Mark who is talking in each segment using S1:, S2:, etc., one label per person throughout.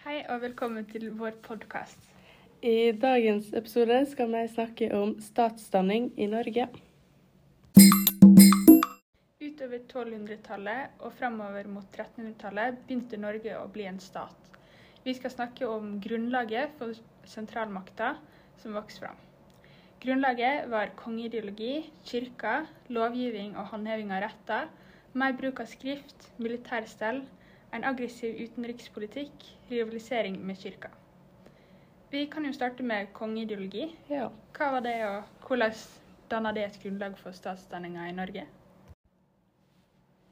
S1: Hei og velkommen til vår podkast.
S2: I dagens episode skal vi snakke om statsdanning i Norge.
S1: Utover 1200-tallet og fremover mot 1300-tallet begynte Norge å bli en stat. Vi skal snakke om grunnlaget for sentralmakta som vokste fram. Grunnlaget var kongeideologi, kirka, lovgivning og håndheving av retter, mer bruk av skrift, militærstell, en aggressiv utenrikspolitikk, rivalisering med kirka. Vi kan jo starte med kongeideologi.
S2: Ja.
S1: Hva var det, og hvordan danna det et grunnlag for statsdanninga i Norge?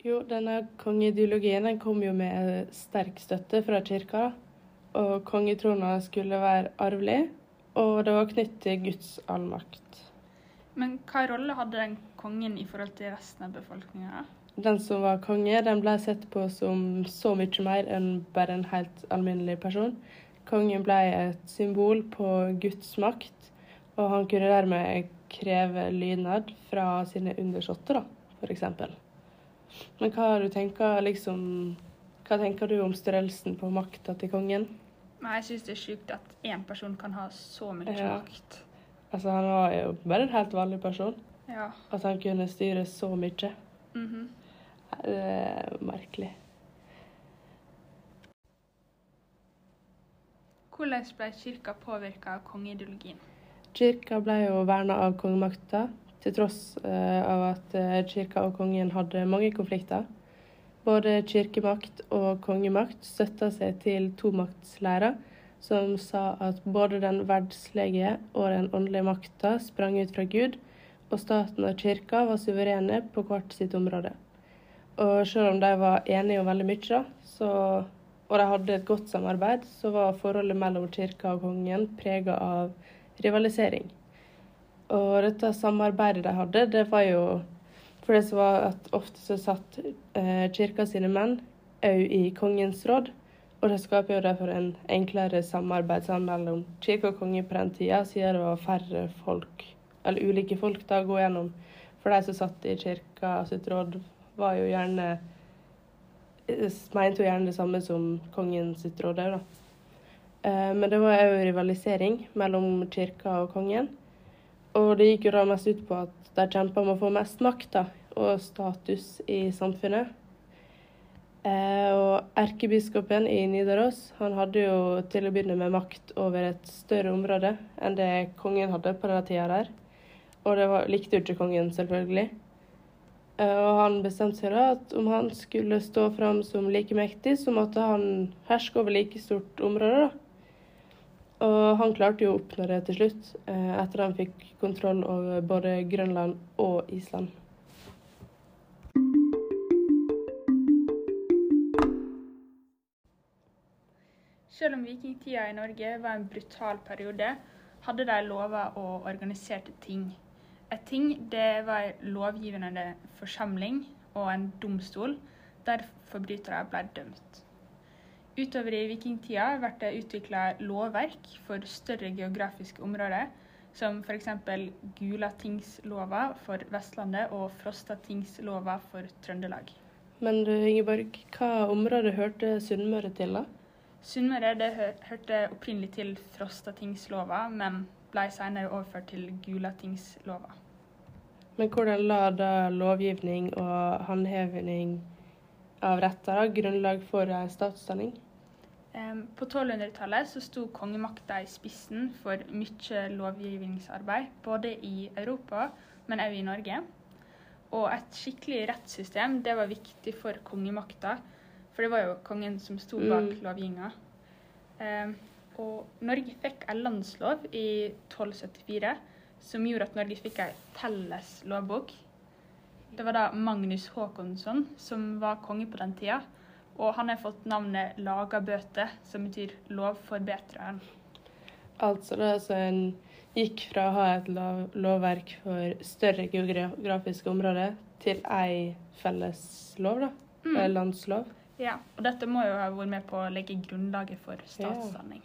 S2: Jo, denne kongeideologien den kom jo med sterk støtte fra kirka. Og kongetrona skulle være arvelig, og det var knyttet til Guds allmakt.
S1: Men hva rolle hadde den kongen i forhold til resten av befolkninga?
S2: Den som var konge, den ble sett på som så mye mer enn bare en helt alminnelig person. Kongen ble et symbol på Guds makt, og han kunne dermed kreve lydnad fra sine undersåtter, f.eks. Men hva du tenker, liksom, hva tenker du om størrelsen på makta til kongen?
S1: Men jeg syns det er sjukt at én person kan ha så mye
S2: Ja.
S1: makt.
S2: Altså, han var jo bare en helt vanlig person.
S1: Ja.
S2: At han kunne styre så mye.
S1: mhm.
S2: Det er merkelig.
S1: Hvordan ble kirka påvirka av kongeideologien?
S2: Kirka ble jo verna av kongemakta, til tross eh, av at eh, kirka og kongen hadde mange konflikter. Både kirkemakt og kongemakt støtta seg til tomaktslæra, som sa at både den verdslige og den åndelige makta sprang ut fra Gud, og staten og kirka var suverene på hvert sitt område. Og selv om de var enige om veldig mye, så, og de hadde et godt samarbeid, så var forholdet mellom kirka og kongen prega av rivalisering. Og dette samarbeidet de hadde, det var jo for det som var at ofte så satt eh, kirka sine menn òg i kongens råd. Og det skaper jo derfor en enklere samarbeid mellom kirke og konge på den tida, siden det var færre folk, eller ulike folk, da, å gå gjennom. For de som satt i kirka sitt råd, var jo gjerne eh, Mente jo gjerne det samme som kongens råd òg, da. Eh, Men det var òg rivalisering mellom kirka og kongen. Og det gikk jo da mest ut på at de kjempa om å få mest makt da, og status i samfunnet. Eh, og erkebiskopen i Nidaros han hadde jo til å begynne med makt over et større område enn det kongen hadde på denne tida der. Og det var, likte jo ikke kongen, selvfølgelig. Eh, og han bestemte seg da at om han skulle stå fram som like mektig, så måtte han herske over like stort område. da. Og han klarte jo å oppnå det til slutt, etter etter han fikk kontroll over både Grønland og Island.
S1: Selv om vikingtida i Norge var en brutal periode, hadde de lover og organiserte ting. Et ting det var en lovgivende forsamling og en domstol der forbrytere ble dømt. Utover i vikingtida ble det utvikla lovverk for større geografiske områder, som f.eks. Gulatingslova for Vestlandet og Frostatingslova for Trøndelag.
S2: Men du, Ingeborg, hva område hørte Sunnmøre til, da?
S1: Sunnmøre det hørte opprinnelig til Frostatingslova, men ble senere overført til Gulatingslova.
S2: Men hvordan la da lovgivning og håndheving av retter grunnlag for ei statsdanning?
S1: På 1200-tallet så sto kongemakta i spissen for mye lovgivningsarbeid, både i Europa, men òg i Norge. Og et skikkelig rettssystem det var viktig for kongemakta, for det var jo kongen som sto bak
S2: Mm.
S1: lovgivninga. Og Norge fikk en landslov i 1274 som gjorde at Norge fikk en felles lovbok. Det var da Magnus Håkonsson som var konge på den tida. Og han har fått navnet Lagabøte, som betyr lovforbedreren.
S2: Altså da altså en gikk fra å ha et lov lovverk for større geografiske områder til ei felles lov, da.
S1: Mm.
S2: Landslov.
S1: Ja, og dette må jo ha vært med på å legge grunnlaget for statsdanning.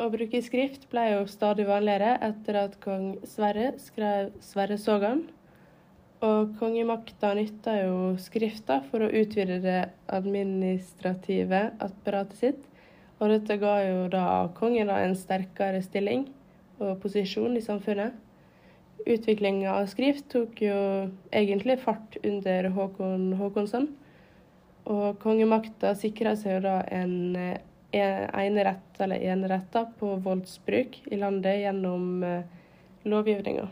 S2: Å bruke skrift ble jo stadig vanligere etter at kong Sverre skrev Sverresogaen. Og kongemakta nytta jo skrifta for å utvide det administrative apparatet sitt. Og dette ga jo da kongen da en sterkere stilling og posisjon i samfunnet. Utviklinga av skrift tok jo egentlig fart under Håkon Håkonsson. Og kongemakta sikra seg jo da en enerett eller eneretter på voldsbruk i landet gjennom eh, lovgivninga.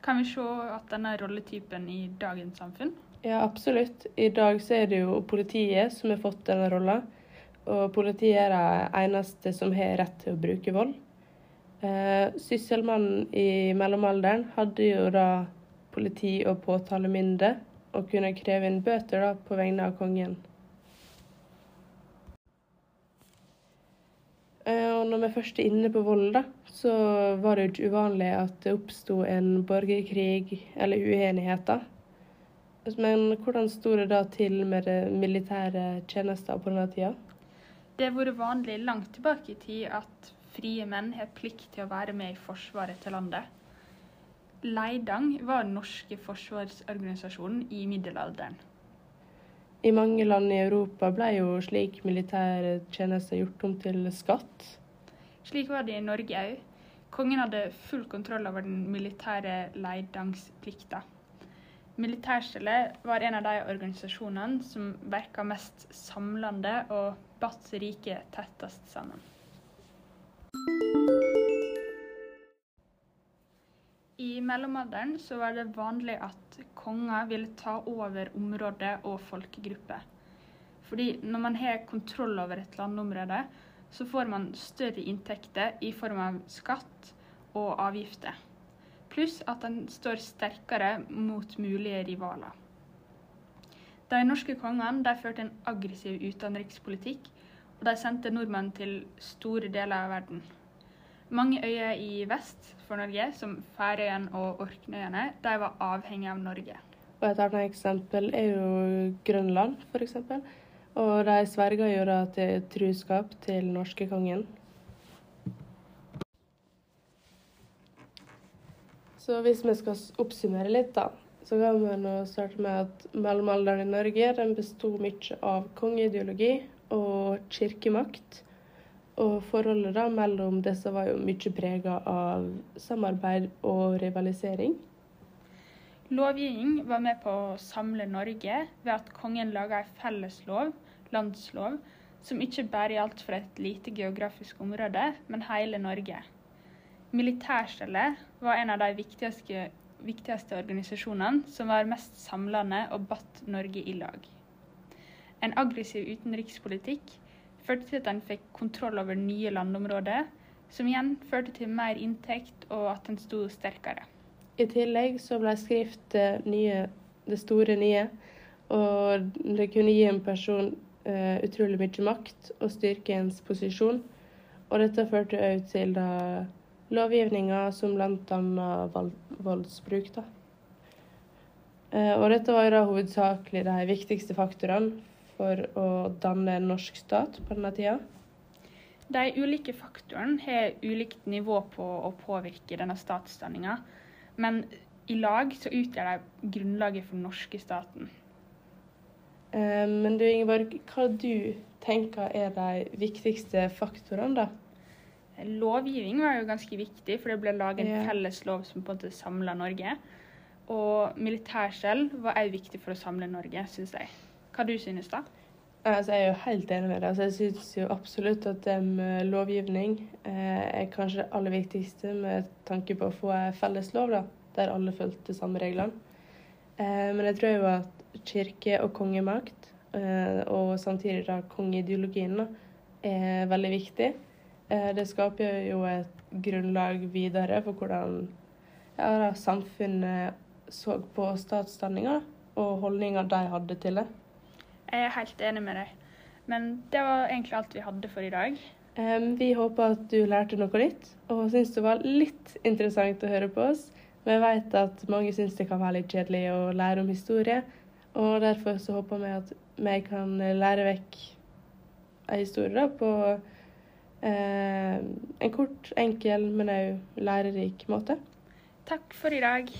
S1: Kan vi se at denne rolletypen i dagens samfunn?
S2: Ja, absolutt. I dag så er det jo politiet som har fått denne rolla. Og politiet er det eneste som har rett til å bruke vold. Eh, Sysselmannen i mellomalderen hadde jo da politi- og påtalemynde og kunne kreve inn bøter da på vegne av kongen. Og når vi først er inne på vold, så var det jo ikke uvanlig at det oppsto en borgerkrig eller uenigheter. Men hvordan sto det da til med militære tjenester på denne tida?
S1: Det har vært vanlig langt tilbake i tid at frie menn har plikt til å være med i forsvaret til landet. Leidang var den norske forsvarsorganisasjonen i middelalderen.
S2: I mange land i Europa ble jo slik militær tjeneste gjort om til skatt.
S1: Slik var det i Norge òg. Kongen hadde full kontroll over den militære leidangsplikta. Militærstellet var en av de organisasjonene som virka mest samlende og batt riket tettest sammen. I mellomalderen så var det vanlig at konger ville ta over områder og folkegrupper. Fordi når man har kontroll over et landområde, så får man større inntekter i form av skatt og avgifter. Pluss at den står sterkere mot mulige rivaler. De norske kongene førte en aggressiv utenrikspolitikk, og de sendte nordmenn til store deler av verden. Mange øyer i vest for Norge, som Færøyene og Orknøyene, de var avhengige av Norge.
S2: Og Et annet eksempel er jo Grønland, f.eks. Og de sverga jo da til truskap til norskekongen. Så hvis vi skal oppsummere litt, da, så kan vi nå starte med at mellomalderen i Norge den besto mye av kongeideologi og kirkemakt. Og forholdet da mellom disse var jo mye prega av samarbeid og rivalisering.
S1: Lovgivning var med på å samle Norge ved at kongen laga ei felleslov, landslov, som ikke bare gjaldt for et lite geografisk område, men hele Norge. Militærstellet var en av de viktigste, viktigste organisasjonene som var mest samlende og batt Norge i lag. En aggressiv utenrikspolitikk førte til at en fikk kontroll over nye landområder, som igjen førte til mer inntekt og at en sto sterkere.
S2: I tillegg så ble skrift nye, det store nye, og det kunne gi en person uh, utrolig mye makt og styrke ens posisjon. Og dette førte òg til da lovgivninga som bl.a. voldsbruk. Da. Uh, og dette var da hovedsakelig de viktigste faktorene for å danne en norsk stat på denne tida?
S1: De ulike faktorene har ulikt nivå på å påvirke denne statsdanninga, men i lag så utgjør de grunnlaget for den norske staten.
S2: Eh, men du Ingeborg, hva du tenker er de viktigste faktorene, da?
S1: Lovgivning var jo ganske viktig, for det ble laget en felles lov som på en måte samla Norge. Og militærskjell var òg viktig for å samle Norge, syns jeg. Hva du synes da?
S2: Altså, jeg er jo helt enig med deg. Altså, jeg synes jo absolutt at um, lovgivning eh, er kanskje det aller viktigste med tanke på å få en felles lov, da, der alle fulgte samme reglene. Eh, men jeg tror jo at kirke og kongemakt, eh, og samtidig da kongeideologien, er veldig viktig. Eh, det skaper jo et grunnlag videre for hvordan ja, da, samfunnet så på statsdanninga, og holdninga de hadde til det.
S1: Jeg er helt enig med deg. Men det var egentlig alt vi hadde for i dag.
S2: Um, vi håper at du lærte noe nytt, og syns det var litt interessant å høre på oss. Vi vet at mange syns det kan være litt kjedelig å lære om historie, og derfor så håper vi at vi kan lære vekk ei historie da, på eh, en kort, enkel, men òg lærerik måte.
S1: Takk for i dag.